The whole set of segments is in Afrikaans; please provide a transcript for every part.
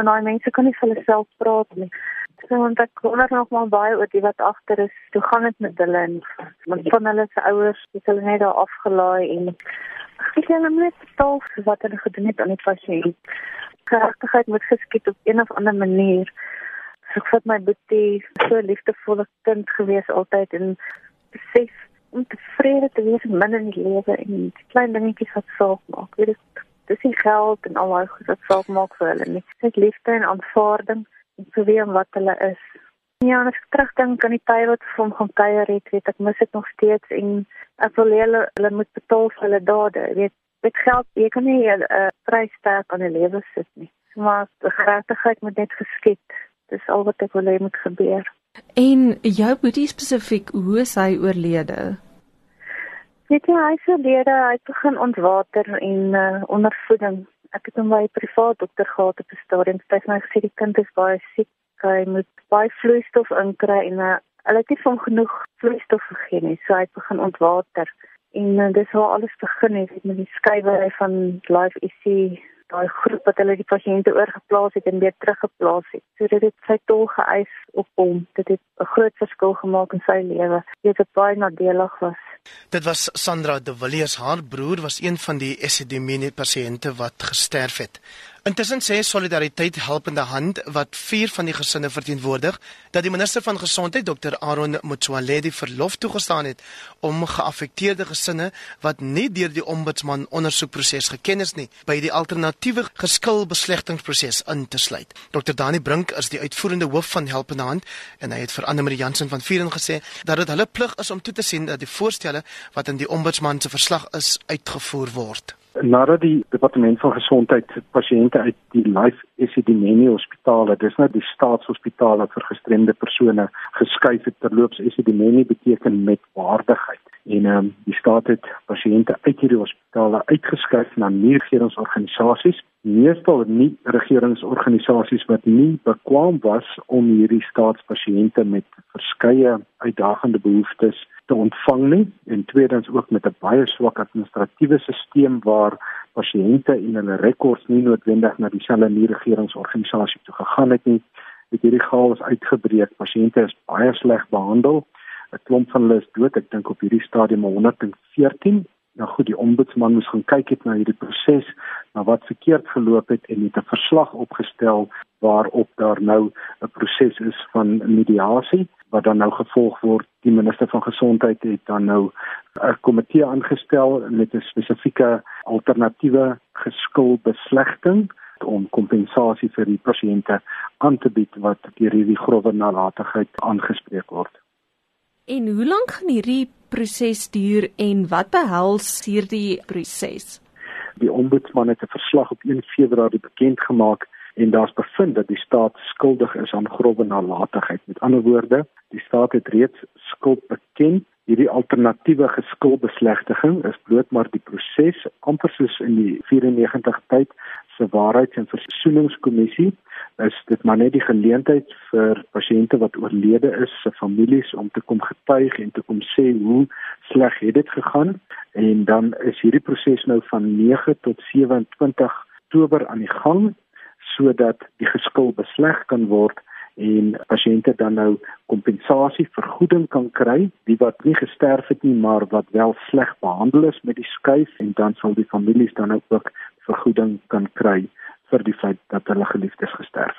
van daai mense kan nie vir hulle self praat nie. So want ek wonder nog maar baie oor die wat agter is. Hoe gaan dit met hulle want van hulle se ouers het hulle net daar afgelaai en ek sê hulle moet stalk wat hulle gedoen het aan die pasiënt. Karakterheid moet geskied op een of ander manier. Ek vat my boetie so liefdevolle kind gewees altyd en besef om tevrede te wees met min in die lewe en die klein dingetjies wat saak maak. Weet ek, dis nie geld en al daai goed wat saak maak vir hulle nie. Dit liefde en aanvaarding en so wie en wat hulle is. Ja, as ek terugdink aan die tyd wat vir hom gaan kuier het, weet ek mis dit nog steeds en ek wil hulle hulle moet betaal vir hulle dade. Weet, dit geld, jy kan nie 'n prys sterk aan 'n lewe sit nie. Maar die geregtigheid moet net geskied. Dis al wat ek wil hê moet gebeur. En jou boetie spesifiek, hoe is hy oorlede? Weet jy, hy het oorlede, hy het begin ontwater en uh, ondervoeding. Ek het hom by 'n privaat dokter gehad op 'n stadium. Hy het my gesê die kind is baie siek, hy moet baie vloeistof inkry en uh, hulle het nie van genoeg vloeistof gegee nie, so hy het begin ontwater. En uh, dis hoe alles begin het met die skrywerry van Life IC daai groep wat hulle die pasiënte oorgeplaas het en weer teruggeplaas het. So dit het sy tol geëis op hom. Dit het 'n groot verskil gemaak in sy lewe. Dit het baie nadelig was. Dit was Sandra de Villiers, haar broer was een van die SDMN pasiënte wat gesterf het. Intussen sê Solidariteit Helpende Hand wat vier van die gesinne verteenwoordig dat die minister van gesondheid Dr Aaron Motsoaledi verlof toegestaan het om geaffekteerde gesinne wat nie deur die ombudsman ondersoekproses geken is nie by die alternatiewe geskilbeslegtingsproses in te sluit. Dr Dani Brink is die uitvoerende hoof van Helpende Hand en hy het vir Anne Marie Jansen van Vieren gesê dat dit hulle plig is om toe te sien dat die voorstelle wat in die ombudsman se verslag is uitgevoer word nadat die departement van gesondheid pasiënte uit die Life Esidimeni hospitale, dis nou die staatshospitale vir gestremde persone geskuif het terloops Esidimeni beteken met waardigheid. En ehm um, die staat het pasiënte uit hierdie hospitale uitgeskuif na nie-regeringsorganisasies, meestal nie regeringsorganisasies wat nie bekwam was om hierdie staatspasiënte met verskeie uitdagende behoeftes te ontvang nie en tweedens ook met 'n baie swak administratiewe stelsel waar pasiënte en hulle rekords nie noodwendig na dieselfde nie-regeringsorganisasie toe gegaan het nie. Het hierdie chaos uitgebreek. Pasiënte is baie sleg behandel. 'n Klomp van hulle is dood. Ek dink op hierdie stadium 114 nou goed die ombudsman moes gaan kyk het na hierdie proses na wat verkeerd geloop het en het 'n verslag opgestel waarop daar nou 'n proses is van mediasie wat dan nou gevolg word die minister van gesondheid het dan nou 'n komitee aangestel met 'n spesifieke alternatiewe geskilbeslegting om kompensasie vir die pasiënte aan te bied wat deur hierdie grouwe nalatigheid aangespreek word. En hoe lank gaan hierdie proses duur en wat behels hierdie proses? Die ombudsman het 'n verslag op 1 Februarie bekend gemaak en daar's bevind dat die staat skuldig is aan grouwe nalatigheid. Met ander woorde, die staat het reeds skuld beken. Hierdie alternatiewe geskilbeslegting is bloot maar die proses amper soos in die 94 tyd se waarheids- en versoeningskommissie is dit maar net die geleentheid vir pasiënte wat oorlede is se families om te kom getuig en te kom sê hoe sleg het dit gegaan en dan is hierdie proses nou van 9 tot 27 Oktober aan die gang sodat die geskil besleg kan word en pasiënte dan nou kompensasie vergoeding kan kry die wat nie gesterf het nie maar wat wel sleg behandel is met die skuif en dan sal die families dan ook vergoeding kan kry vir die feit dat hulle geliefdes gesterf.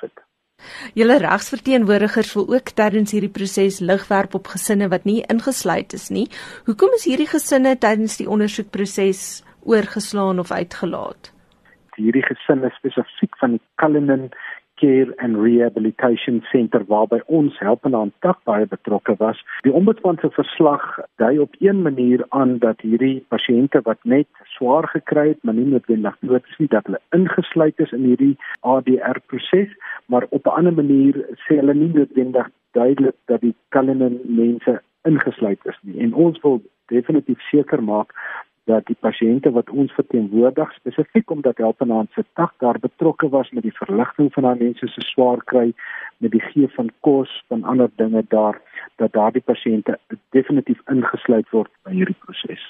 Julle regsverteenwoordigers wil ook tydens hierdie proses lig werp op gesinne wat nie ingesluit is nie. Hoekom is hierdie gesinne tydens die ondersoekproses oorgeslaan of uitgelaat? Hierdie gesinne spesifiek van die Cullinan Care and Rehabilitation Center waarby ons helpende aan tak baie betrokke was. Die ombudsman se verslag dui op een manier aan dat hierdie pasiënte wat net swaar gekry het, maar nie noodwendig dood is nie, dat hulle ingesluit is in hierdie ADR proses, maar op 'n ander manier sê hulle nie noodwendig duidelik dat die Cullinan mense ingesluit is nie. En ons wil definitief seker maak dat die pasiënte wat ons verteenwoordig spesifiek omdat Helpenaand se tak daar betrokke was met die verligting van daai mense se swaar kry met die gee van kos en ander dinge daar dat daardie pasiënte definitief ingesluit word by hierdie proses.